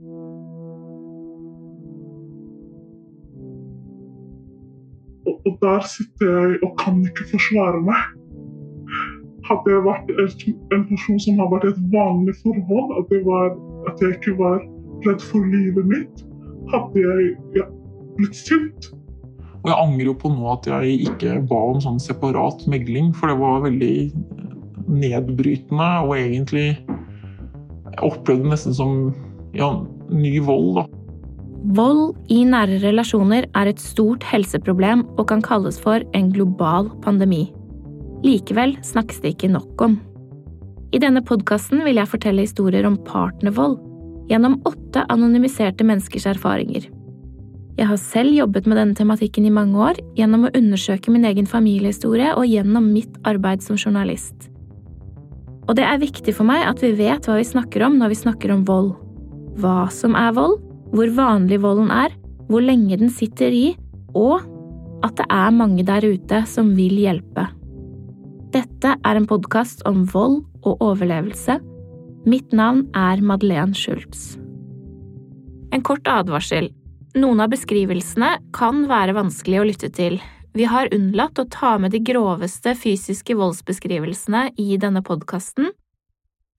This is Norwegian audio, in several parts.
Og, og der sitter jeg og kan ikke forsvare meg. Hadde jeg vært en person som har vært i et vanlig forhold, at, var, at, jeg ikke var redd for livet mitt, hadde jeg ja, blitt sint. Og jeg angrer jo på nå at jeg ikke ba om sånn separat megling, for det var veldig nedbrytende og egentlig Jeg opplevde det nesten som ja, ny vold, da. Vold i nære relasjoner er et stort helseproblem og kan kalles for en global pandemi. Likevel snakkes det ikke nok om. I denne podkasten vil jeg fortelle historier om partnervold gjennom åtte anonymiserte menneskers erfaringer. Jeg har selv jobbet med denne tematikken i mange år gjennom å undersøke min egen familiehistorie og gjennom mitt arbeid som journalist. Og det er viktig for meg at vi vet hva vi snakker om når vi snakker om vold. Hva som er vold, hvor vanlig volden er, hvor lenge den sitter i, og at det er mange der ute som vil hjelpe. Dette er en podkast om vold og overlevelse. Mitt navn er Madeleine Schultz. En kort advarsel. Noen av beskrivelsene kan være vanskelig å lytte til. Vi har unnlatt å ta med de groveste fysiske voldsbeskrivelsene i denne podkasten,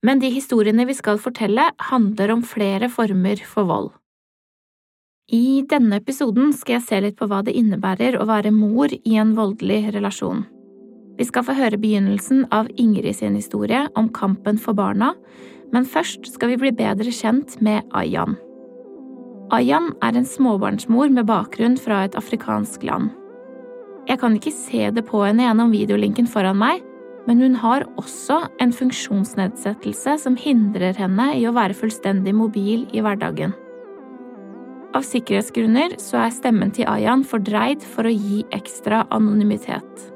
men de historiene vi skal fortelle, handler om flere former for vold. I denne episoden skal jeg se litt på hva det innebærer å være mor i en voldelig relasjon. Vi skal få høre begynnelsen av Ingrid sin historie om kampen for barna, men først skal vi bli bedre kjent med Ayan. Ayan er en småbarnsmor med bakgrunn fra et afrikansk land. Jeg kan ikke se det på henne gjennom videolinken foran meg, men hun har også en funksjonsnedsettelse som hindrer henne i å være fullstendig mobil i hverdagen. Av sikkerhetsgrunner så er stemmen til Ayan fordreid for å gi ekstra anonymitet.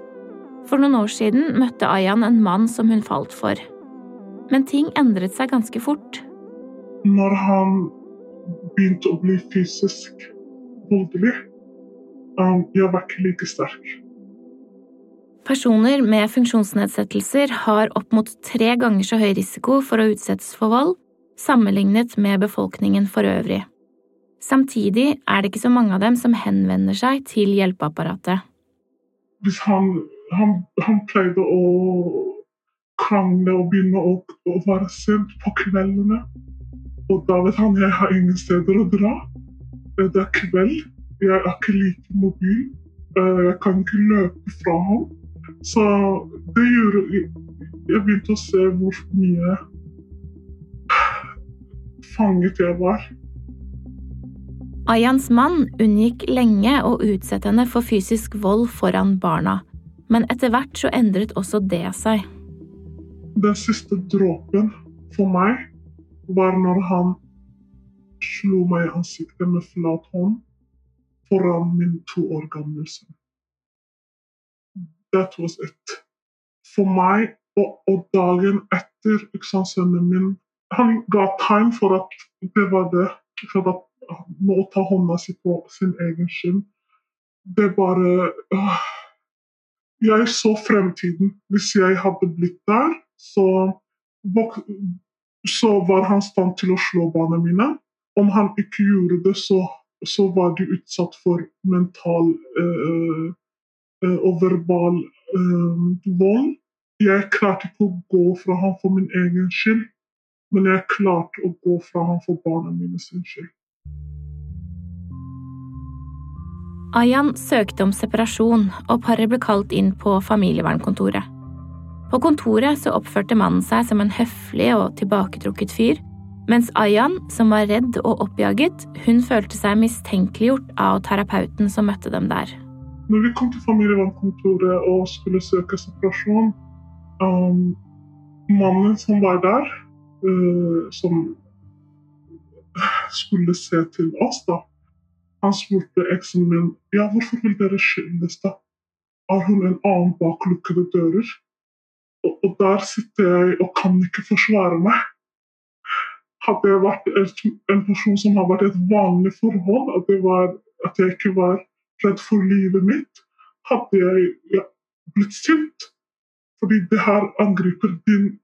For noen år siden møtte Ayan en mann som hun falt for. Men ting endret seg ganske fort. Når han begynte å bli fysisk voldelig, jeg var ikke like sterk. Personer med funksjonsnedsettelser har opp mot tre ganger så høy risiko for å utsettes for vold sammenlignet med befolkningen for øvrig. Samtidig er det ikke så mange av dem som henvender seg til hjelpeapparatet. Hvis han, han, han pleide å krangle og begynne å, å være sint på kveldene, og da vet han jeg har ingen steder å dra. Det er kveld, jeg er ikke like mobil, eh, jeg kan ikke løpe fra ham. Så det gjorde Jeg begynte å se hvor mye fanget jeg var. Ayans mann unngikk lenge å utsette henne for fysisk vold foran barna, men etter hvert så endret også det seg. Den siste dråpen for meg var når han slo meg i ansiktet med flat hånd foran min to år gamle sønn. That. For meg, og, og dagen etter sønnen min Han ga tegn for at det var det. For at nå ta hånda si på sin egen skinn. Det bare øh. Jeg så fremtiden. Hvis jeg hadde blitt der, så, så var han i stand til å slå barna mine. Om han ikke gjorde det, så, så var de utsatt for mental øh, og verbal vold. Jeg klarte ikke å gå fra ham for min egen skyld, men jeg klarte å gå fra ham for barna mine sin skyld. Ayan søkte om separasjon, og paret ble kalt inn på familievernkontoret. På kontoret så oppførte mannen seg som en høflig og tilbaketrukket fyr, mens Ayan, som var redd og oppjaget, hun følte seg mistenkeliggjort av terapeuten som møtte dem der. Når vi kom til familievernkontoret og skulle søke separasjon, um, mannen som var der, uh, som skulle se til oss, da, han spurte eksen min ja, hvorfor vil dere skilles, da? Har hun en annen bak lukkede dører? Og, og, der sitter jeg og kan ikke forsvare meg. Hadde jeg vært en person som har vært i et vanlig forhold, at, var, at, jeg ikke var redd for livet mitt, hadde jeg ja, blitt sint. Fordi det her angriper din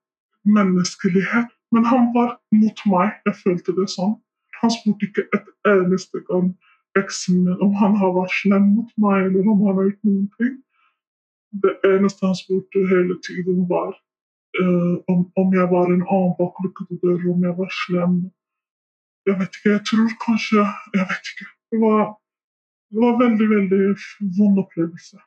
menneskelighet. Men han var mot meg. Jeg følte det sånn. Han spurte ikke et eneste gang eksen min om han har vært slem mot meg, eller om han har gjort noen ting. Det eneste han spurte hele tiden, var uh, om, om, jeg var en annen bak lukkede dører, om jeg var slem. Jeg vet ikke, jeg tror kanskje Jeg vet ikke. Det var, det var veldig, veldig vond opplevelse.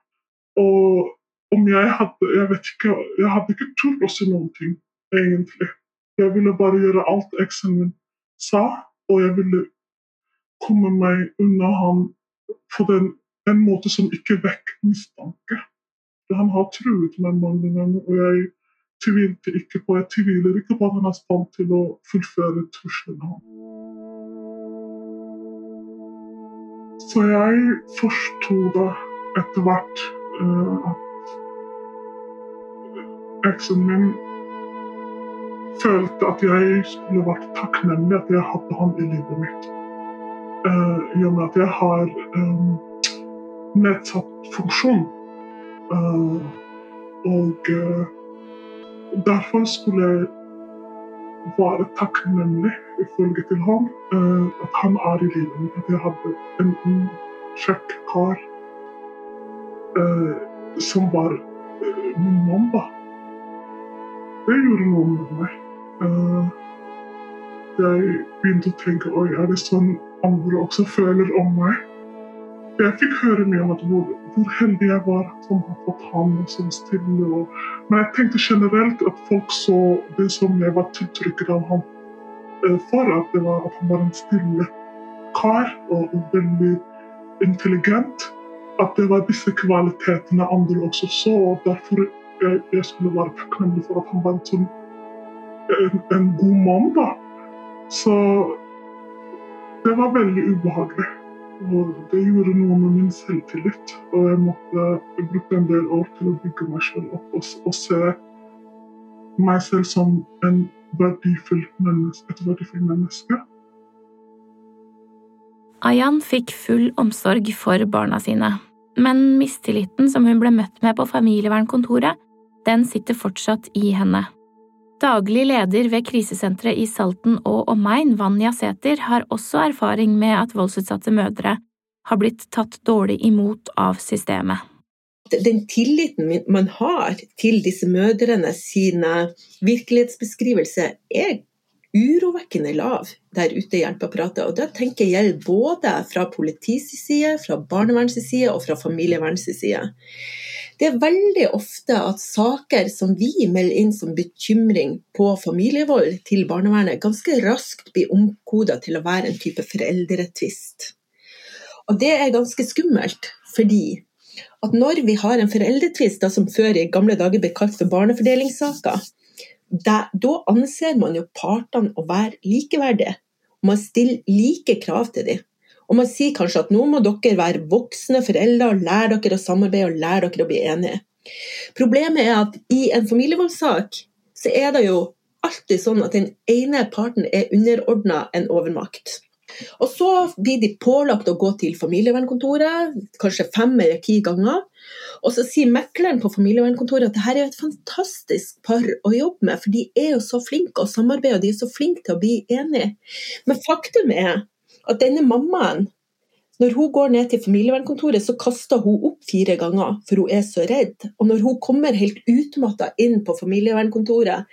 Og om jeg hadde Jeg vet ikke, jeg hadde ikke turt å si noen ting, egentlig. Jeg ville bare gjøre alt eksen min sa, og jeg ville komme meg unna han på den, en måte som ikke vekker mistanke. Han har truet meg mange ganger, og jeg tvilte ikke på jeg tviler ikke på at han er stand til å fullføre truslene hans. Så jeg forsto da etter hvert uh, at eksen min følte at jeg skulle vært takknemlig at jeg hadde han i livet mitt. Uh, I og med at jeg har um, nedsatt funksjon. Uh, og derfor skulle jeg være takknemlig, ifølge til ham, at han er i livet mitt. At jeg hadde en, kjekk kar som var min mann, da. Det gjorde noe med meg. jeg begynte å tenke oi, er det sånn andre også føler om meg. Jeg fikk høre mye om hvor, hvor, heldig jeg var som har fått han som stille. Og, men jeg tenkte generelt at folk så det som jeg var tiltrykket av ham eh, for. At, det var, at han var en stille kar og, veldig intelligent. At det var disse kvalitetene andre også så. og Derfor jeg, jeg skulle være takknemlig for at han var en, sånn, en, en god mann. Så det var veldig ubehagelig. Og det gjorde noe med min selvtillit. Og jeg måtte bruke en del år til å bygge meg selv opp og, og se meg selv som verdifull menneske, et verdifullt menneske. Ayan fikk full omsorg for barna sine, men mistilliten som hun ble møtt med på familievernkontoret, den sitter fortsatt i henne. Daglig leder ved krisesenteret i Salten og omegn, Vanja Sæther, har også erfaring med at voldsutsatte mødre har blitt tatt dårlig imot av systemet. Den tilliten man har til disse mødrene sine virkelighetsbeskrivelser, er urovekkende lav der ute i hjelpeapparatet. Og det tenker jeg gjelder både fra politiets side, fra barnevernets side og fra familievernets side. Det er veldig ofte at saker som vi melder inn som bekymring på familievold til barnevernet, ganske raskt blir omkoda til å være en type foreldretvist. Og det er ganske skummelt, fordi at når vi har en foreldretvist, som før i gamle dager ble kalt for barnefordelingssaker, da, da anser man jo partene å være likeverdige. Man stiller like krav til dem. Og man sier kanskje at nå må dere være voksne foreldre og lære dere å samarbeide og lære dere å bli enige. Problemet er at i en familievoldssak så er det jo alltid sånn at den ene parten er underordna en overmakt. Og så blir de pålagt å gå til familievernkontoret, kanskje fem eller ti ganger. Og så sier mekleren på familievernkontoret at dette er et fantastisk par å jobbe med, for de er jo så flinke å samarbeide, og de er så flinke til å bli enige. Men faktum er at denne mammaen, når hun går ned til familievernkontoret, så kaster hun opp fire ganger, for hun er så redd. Og når hun kommer helt utmatta inn på familievernkontoret,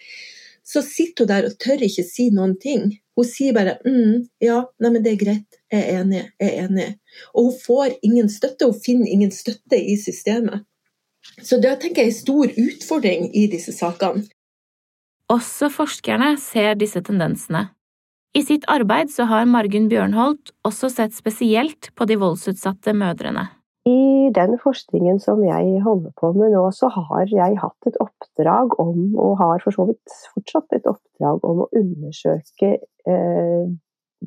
så sitter hun der og tør ikke si noen ting. Hun sier bare mm, ja, nei, men det er greit, jeg er enig, jeg er enig. Og hun får ingen støtte, hun finner ingen støtte i systemet. Så det tenker jeg er en stor utfordring i disse sakene. Også forskerne ser disse tendensene. I sitt arbeid så har Margunn Bjørnholt også sett spesielt på de voldsutsatte mødrene. I den forskningen som jeg holder på med nå, så har jeg hatt et oppdrag om, og har for så vidt fortsatt et oppdrag om å undersøke eh,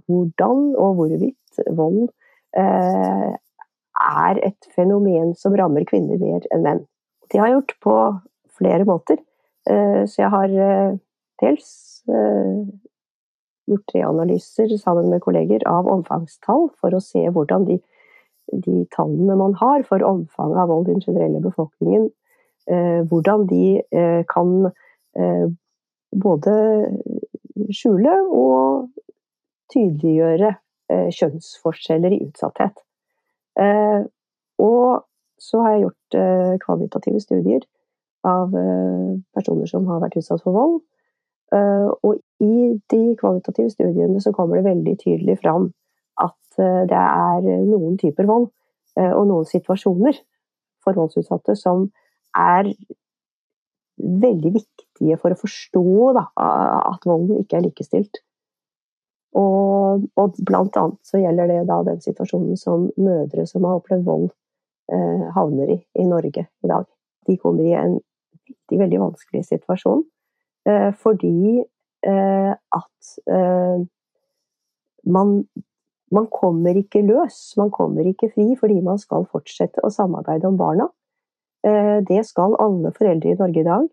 hvordan og hvorvidt vold eh, er et fenomen som rammer kvinner mer enn menn. Det har jeg gjort på flere måter. Eh, så jeg har eh, dels eh, gjort tre analyser sammen med kolleger av omfangstall for å se hvordan de, de tallene man har for omfanget av vold i den generelle befolkningen, eh, hvordan de eh, kan både skjule og tydeliggjøre eh, kjønnsforskjeller i utsatthet. Eh, og så har jeg gjort eh, kvalitative studier av personer som har vært utsatt for vold. Og i de kvalitative studiene så kommer det veldig tydelig fram at det er noen typer vold og noen situasjoner for voldsutsatte som er veldig viktige for å forstå da, at volden ikke er likestilt. Og, og, blant annet så gjelder det da den situasjonen som mødre som har opplevd vold, eh, havner i i Norge i dag. De kommer i en veldig, veldig vanskelig situasjon eh, fordi eh, at eh, man, man kommer ikke løs, man kommer ikke fri fordi man skal fortsette å samarbeide om barna. Eh, det skal alle foreldre i Norge i dag.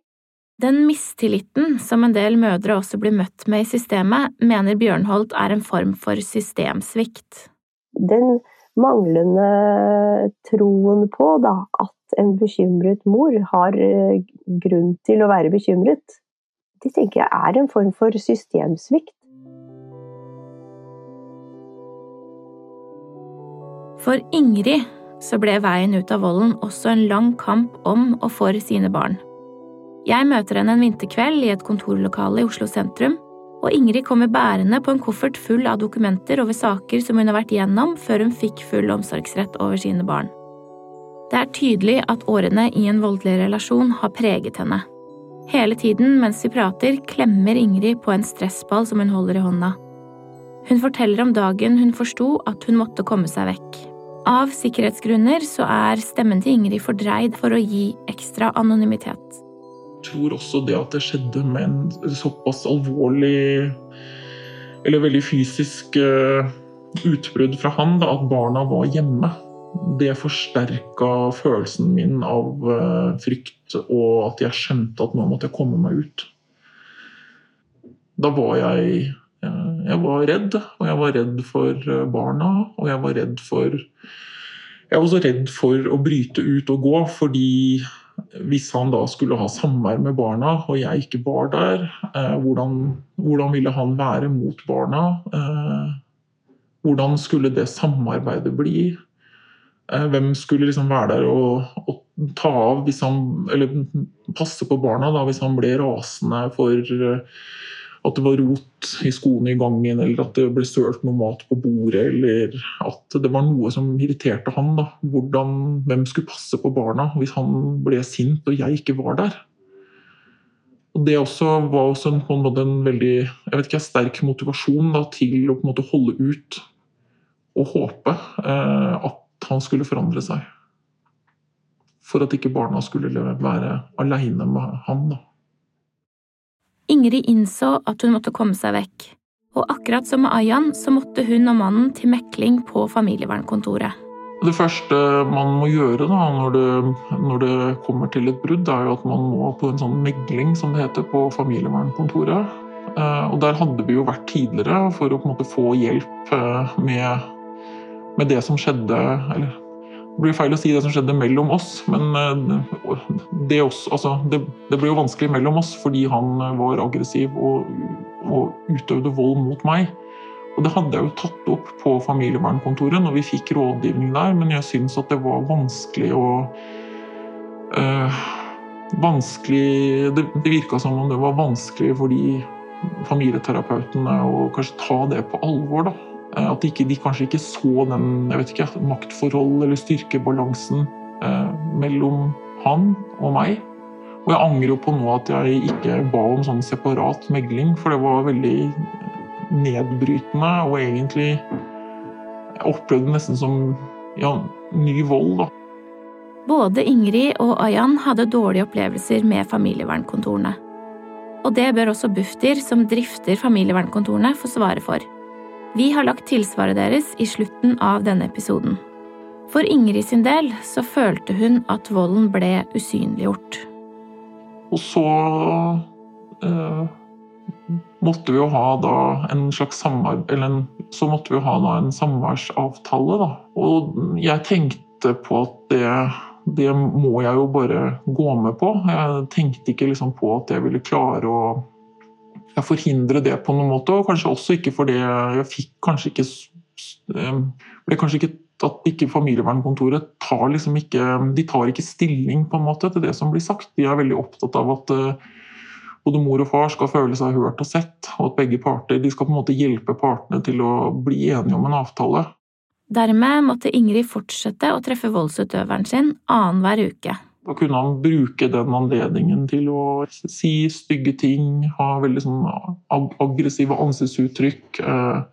Den mistilliten som en del mødre også blir møtt med i systemet, mener Bjørnholt er en form for systemsvikt. Den manglende troen på da, at en bekymret mor har eh, grunn til å være bekymret, det tenker jeg er en form for systemsvikt. For Ingrid så ble veien ut av volden også en lang kamp om og for sine barn. Jeg møter henne en vinterkveld i et kontorlokale i Oslo sentrum, og Ingrid kommer bærende på en koffert full av dokumenter over saker som hun har vært gjennom før hun fikk full omsorgsrett over sine barn. Det er tydelig at årene i en voldelig relasjon har preget henne. Hele tiden mens vi prater, klemmer Ingrid på en stressball som hun holder i hånda. Hun forteller om dagen hun forsto at hun måtte komme seg vekk, av sikkerhetsgrunner så er stemmen til Ingrid fordreid for å gi ekstra anonymitet. Tror også det at det skjedde med en såpass alvorlig eller veldig fysisk eh, utbrudd fra han, da, at barna var hjemme. Det forsterka følelsen min av eh, frykt, og at jeg skjønte at nå måtte jeg komme meg ut. Da var jeg Eh, jeg var redd, og jeg var redd for barna. Og jeg var redd for Jeg var også redd for å bryte ut og gå, fordi hvis han da skulle ha samvær med barna, og jeg ikke var der, eh, hvordan, hvordan ville han være mot barna? Hvordan skulle det samarbeidet bli? Hvem skulle liksom være der og, og, ta av han Eller passe på barna da, hvis han ble rasende for at det var rot i skoene i gangen, eller at det ble sølt noe mat på bordet, eller at det var noe som irriterte han. Da. Hvordan, hvem skulle passe på barna hvis han ble sint og jeg ikke var der? Og Det også var også en, på en måte en veldig jeg vet ikke, sterk motivasjon da, til å på en måte holde ut og håpe eh, at han skulle forandre seg. For at ikke barna skulle være aleine med han. da. Ingrid innså at hun måtte komme seg vekk, og akkurat som med Ayan så måtte hun og mannen til mekling på familievernkontoret. Det første man må gjøre da, når, det, når det kommer til et brudd, er jo at man må på en sånn megling, som det heter, på familievernkontoret. Eh, og der hadde vi jo vært tidligere for å på en måte få hjelp eh, med, med det som skjedde, eller det blir feil å si det som skjedde mellom oss, men eh, det, også, altså, det, det ble jo vanskelig mellom oss fordi han var aggressiv og, og, utøvde vold mot meg. Og Det hadde jeg jo tatt opp på familievernkontoret når vi fikk rådgivning der, men jeg syns at det var vanskelig å øh, vanskelig, Det, det virka som om det var vanskelig for de familieterapeutene å kanskje ta det på alvor. da. Eh, at de, de kanskje ikke så den jeg vet ikke, maktforhold eller styrkebalansen eh, mellom han og meg. Og jeg angrer jo på nå at jeg ikke ba om sånn separat megling, for det var veldig nedbrytende og egentlig Jeg opplevde det nesten som ja, ny vold, da. Både Ingrid og Ayan hadde dårlige opplevelser med familievernkontorene. Og det bør også Bufdir, som drifter familievernkontorene, få svare for. Vi har lagt tilsvaret deres i slutten av denne episoden. For Ingrid sin del så følte hun at volden ble usynliggjort. Og så eh, måtte vi jo ha da en slags eller en, så måtte vi jo ha da en samværsavtale, da. Og jeg tenkte på at det, det må jeg jo bare gå med på. Jeg tenkte ikke liksom på at jeg ville klare å jeg forhindre det på noen måte. Og kanskje også ikke fordi jeg fikk kanskje ikke ble kanskje ikke at ikke familievernkontoret tar liksom ikke de tar ikke stilling på en måte til det som blir sagt. De er veldig opptatt av at uh, både mor og far skal føle seg hørt og sett, og at begge parter de skal på en måte hjelpe partene til å bli enige om en avtale. Dermed måtte Ingrid fortsette å treffe voldsutøveren sin annenhver uke. Da kunne han bruke den anledningen til å si stygge ting, ha veldig sånn aggressive ansiktsuttrykk. Uh,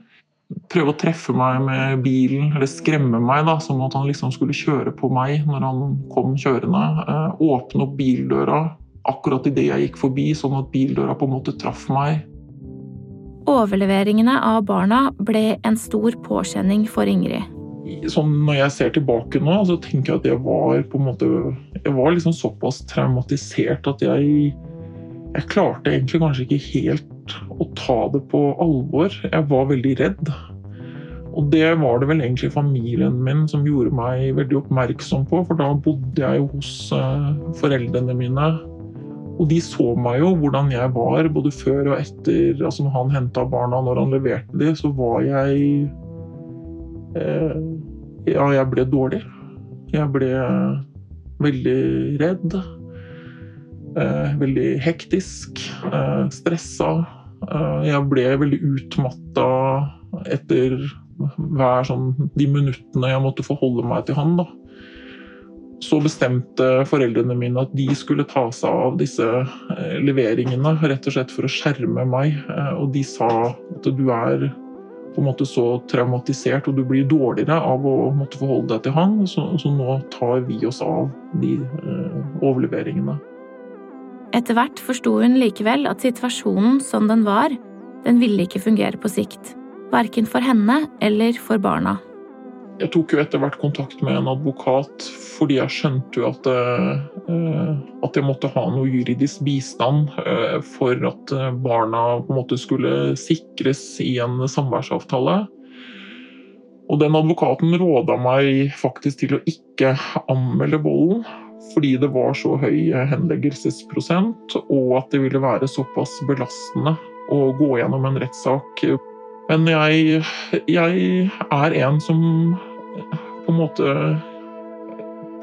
prøve å treffe meg med bilen, eller skremme meg, da, som at han liksom skulle kjøre på meg når han kom kjørende. Eh, åpne opp bildøra akkurat idet jeg gikk forbi, sånn at bildøra på en måte traff meg. Overleveringene av barna ble en stor påkjenning for Ingrid. Sånn når jeg ser tilbake nå, så tenker jeg at jeg var på en måte Jeg var liksom såpass traumatisert at jeg Jeg klarte egentlig kanskje ikke helt å ta det på alvor. Jeg var veldig redd. Og det var det vel egentlig familien min som gjorde meg veldig oppmerksom på, for da bodde jeg jo hos uh, foreldrene mine. Og de så meg jo hvordan jeg var, både før og etter. altså Når han henta barna, når han leverte dem, så var jeg uh, Ja, jeg ble dårlig. Jeg ble veldig redd. Eh, veldig hektisk. stressa. Eh, jeg ble veldig utmatta etter hver sånn de minuttene jeg måtte forholde meg til han. da. Så bestemte foreldrene mine at de skulle ta seg av disse eh, leveringene, rett og slett for å skjerme meg. Eh, og de sa at du er på en måte så traumatisert og du blir dårligere av å måtte forholde deg til han, så, så nå tar vi oss av de overleveringene. Etter hvert forsto hun likevel at situasjonen som den var, den ville ikke fungere på sikt. Verken for henne eller for barna. Jeg tok jo etter hvert kontakt med en advokat fordi jeg skjønte jo at, uh, at jeg måtte ha noe juridisk bistand uh, for at barna på en måte skulle sikres i en samværsavtale. Og den advokaten råda meg faktisk til å ikke anmelde volden fordi det var så høy henleggelsesprosent, og at det ville være såpass belastende å gå gjennom en rettssak. Men jeg, jeg er en som på en måte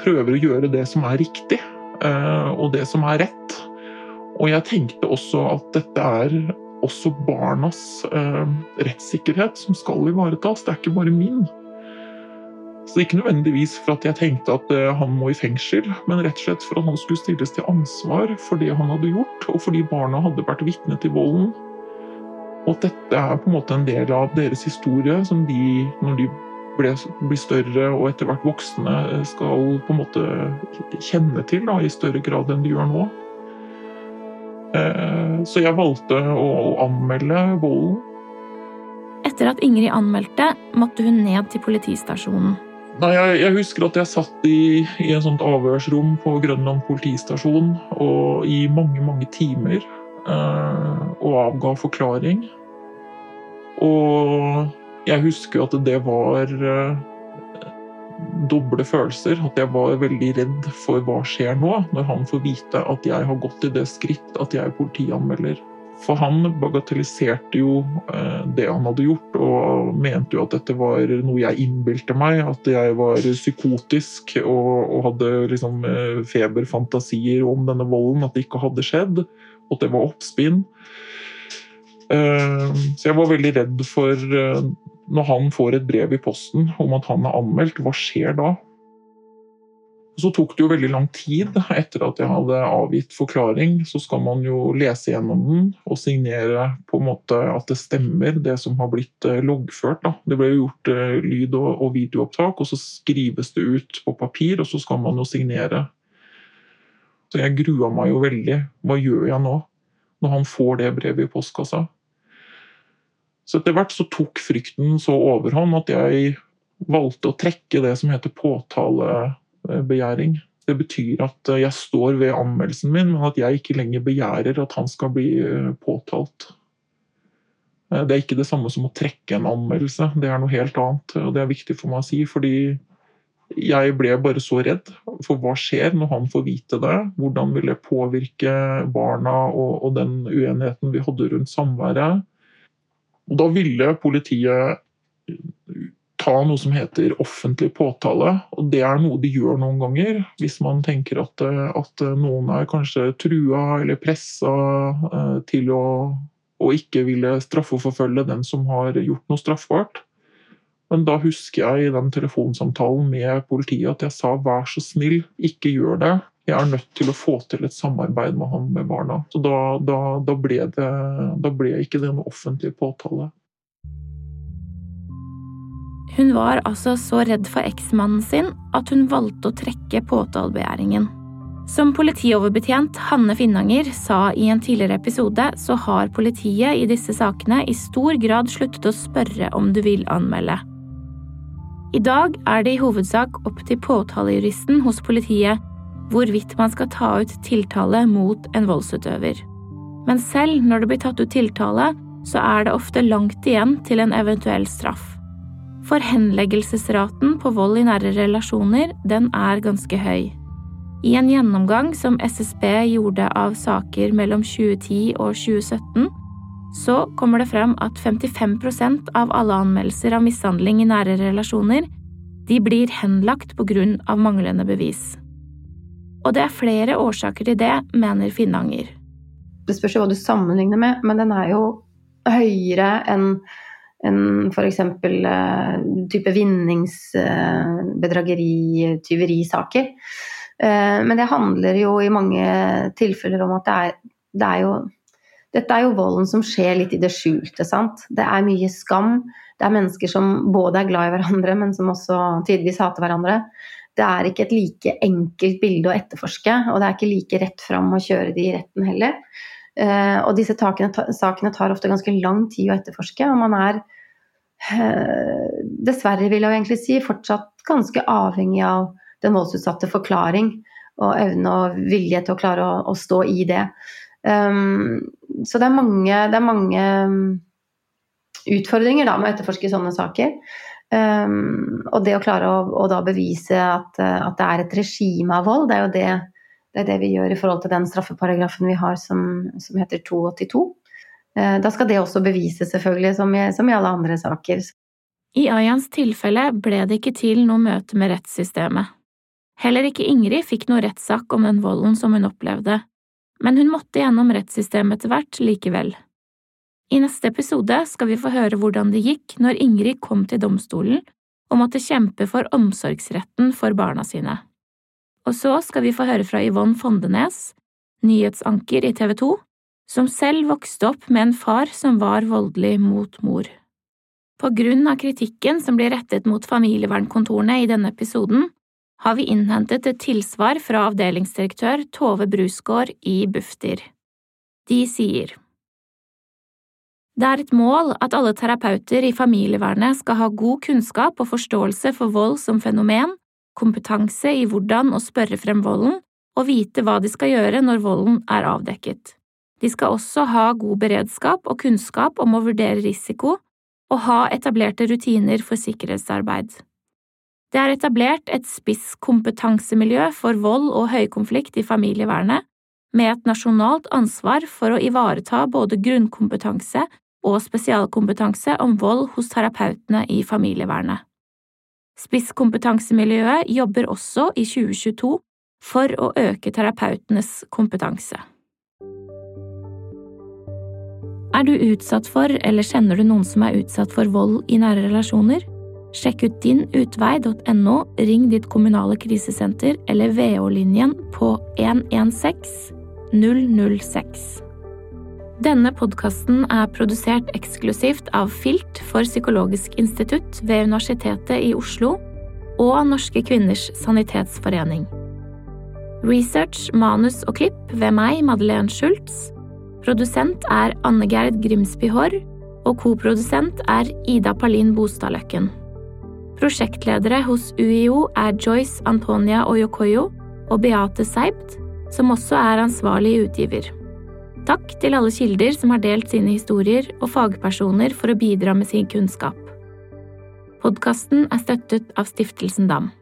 prøver å gjøre det som er riktig, eh, og det som er rett. Og jeg tenkte også at dette er også barnas eh, rettssikkerhet som skal ivaretas, det er ikke bare min. Så ikke nødvendigvis for at jeg tenkte at eh, han må i fengsel, men rett og slett for at han skulle stilles til ansvar for det han hadde gjort, og fordi barna hadde vært vitne til volden. Og at dette er på en måte en del av deres historie som de, når de ble, blir større og etter hvert voksne, skal på en måte kjenne til da, i større grad enn de gjør nå. Eh, så jeg valgte å anmelde volden. Etter at Ingrid anmeldte, måtte hun ned til politistasjonen. Nei, jeg, jeg, husker at jeg satt i, i en sånt avhørsrom på Grønland politistasjon og i mange, mange timer eh, og avga forklaring. Og jeg husker at det var eh, doble følelser. At jeg var veldig redd for hva skjer nå, når han får vite at jeg har gått til det skritt at jeg er politianmelder. For han bagatelliserte jo eh, det han hadde gjort, og mente jo at dette var noe jeg innbilte meg. At jeg var psykotisk og, og hadde liksom eh, feberfantasier om denne volden. At det ikke hadde skjedd, at det var oppspinn. Eh, så jeg var veldig redd for når han får et brev i posten om at han er anmeldt, hva skjer da? Så tok det jo veldig lang tid etter at jeg hadde avgitt forklaring. Så skal man jo lese gjennom den og signere på en måte at det stemmer, det som har blitt eh, loggført. Da. Det ble jo gjort eh, lyd- og videoopptak, og så skrives det ut på papir, og så skal man jo signere. Så jeg grua meg jo veldig. Hva gjør jeg nå, når han får det brevet i postkassa? Så etter hvert så tok frykten så overhånd at jeg valgte å trekke det som heter påtalebegjæring. Det betyr at jeg står ved anmeldelsen min, men at jeg ikke lenger begjærer at han skal bli eh, påtalt. Eh, det er ikke det samme som å trekke en anmeldelse, det er noe helt annet. og Det er viktig for meg å si, fordi jeg ble bare så redd. For hva skjer når han får vite det? Hvordan vil det påvirke barna og, og den uenigheten vi hadde rundt samværet? Da ville politiet ta noe som heter offentlig påtale. Og det er noe de gjør noen ganger, hvis man tenker at, at noen er kanskje trua eller pressa eh, til å, å ikke ville straffeforfølge den som har gjort noe straffbart. Men da husker jeg i den telefonsamtalen med politiet at jeg sa vær så snill, ikke gjør det. Jeg er nødt til å få til et samarbeid med han med barna. Så da, da, da ble, det, da ble ikke det noe offentlig påtale. Hun var altså så redd for eksmannen sin at hun valgte å trekke påtalebegjæringen. Som politioverbetjent Hanne Finnanger sa i en tidligere episode, så har politiet i disse sakene i stor grad sluttet å spørre om du vil anmelde. I dag er det i hovedsak opp til påtalejuristen hos politiet hvorvidt man skal ta ut tiltale mot en voldsutøver. Men selv når det blir tatt ut tiltale, så er det ofte langt igjen til en eventuell straff. For henleggelsesraten på vold i nære relasjoner, den er ganske høy. I en gjennomgang som SSB gjorde av saker mellom 2010 og 2017, så kommer det frem at 55% av alle anmeldelser av mishandling i nære relasjoner de blir henlagt på grunn av manglende bevis. Og det er flere årsaker til det, mener Finnanger. Det spørs jo hva du sammenligner med, men den er jo høyere enn enn f.eks. Uh, type vinningsbedrageri, uh, tyverisaker. Uh, men det handler jo i mange tilfeller om at det er, det er jo dette er jo volden som skjer litt i det skjulte. sant? Det er mye skam. Det er mennesker som både er glad i hverandre, men som også tidvis hater hverandre. Det er ikke et like enkelt bilde å etterforske, og det er ikke like rett fram å kjøre de i retten heller. Uh, og disse takene, sakene tar ofte ganske lang tid å etterforske, og man er uh, dessverre, vil jeg egentlig si, fortsatt ganske avhengig av den voldsutsatte forklaring og evne og vilje til å klare å, å stå i det. Um, så det er mange, det er mange um, utfordringer da, med å etterforske sånne saker. Um, og det å klare å, å da bevise at, at, det er et regime av vold, det er jo det, det, er det, vi gjør i forhold til den straffeparagrafen vi har som, som heter 282. Uh, da skal det også bevises, selvfølgelig, som i, som i alle andre saker. I Ayans tilfelle ble det ikke til noe møte med rettssystemet. Heller ikke Ingrid fikk noe rettssak om den volden som hun opplevde, men hun måtte gjennom rettssystemet etter hvert likevel. I neste episode skal vi få høre hvordan det gikk når Ingrid kom til domstolen og måtte kjempe for omsorgsretten for barna sine. Og så skal vi få høre fra Yvonne Fondenes, nyhetsanker i TV 2, som selv vokste opp med en far som var voldelig mot mor. På grunn av kritikken som blir rettet mot familievernkontorene i denne episoden, har vi innhentet et tilsvar fra avdelingsdirektør Tove Brusgaard i Bufdir. De sier Det er et mål at alle terapeuter i familievernet skal ha god kunnskap og forståelse for vold som fenomen, kompetanse i hvordan å spørre frem volden, og vite hva de skal gjøre når volden er avdekket. De skal også ha god beredskap og kunnskap om å vurdere risiko og ha etablerte rutiner for sikkerhetsarbeid. Det er etablert et spisskompetansemiljø for vold og høykonflikt i familievernet, med et nasjonalt ansvar for å ivareta både grunnkompetanse og spesialkompetanse om vold hos terapeutene i familievernet. Spisskompetansemiljøet jobber også i 2022 for å øke terapeutenes kompetanse. Er du utsatt for, eller kjenner du noen som er utsatt for vold i nære relasjoner? Sjekk ut dinutvei.no, ring ditt kommunale krisesenter eller VO-linjen på 116 006. Denne podkasten er produsert eksklusivt av Filt for Psykologisk institutt ved Universitetet i Oslo og Norske kvinners sanitetsforening. Research, manus og klipp ved meg, Madeleine Schultz. Produsent er Anne Gerd Grimsby Haarr, og koprodusent er Ida Palin Bostadløkken. Prosjektledere hos UiO er Joyce Antonia Oyokoyo og Beate Seibt, som også er ansvarlig utgiver. Takk til alle kilder som har delt sine historier, og fagpersoner for å bidra med sin kunnskap. Podkasten er støttet av Stiftelsen Dam.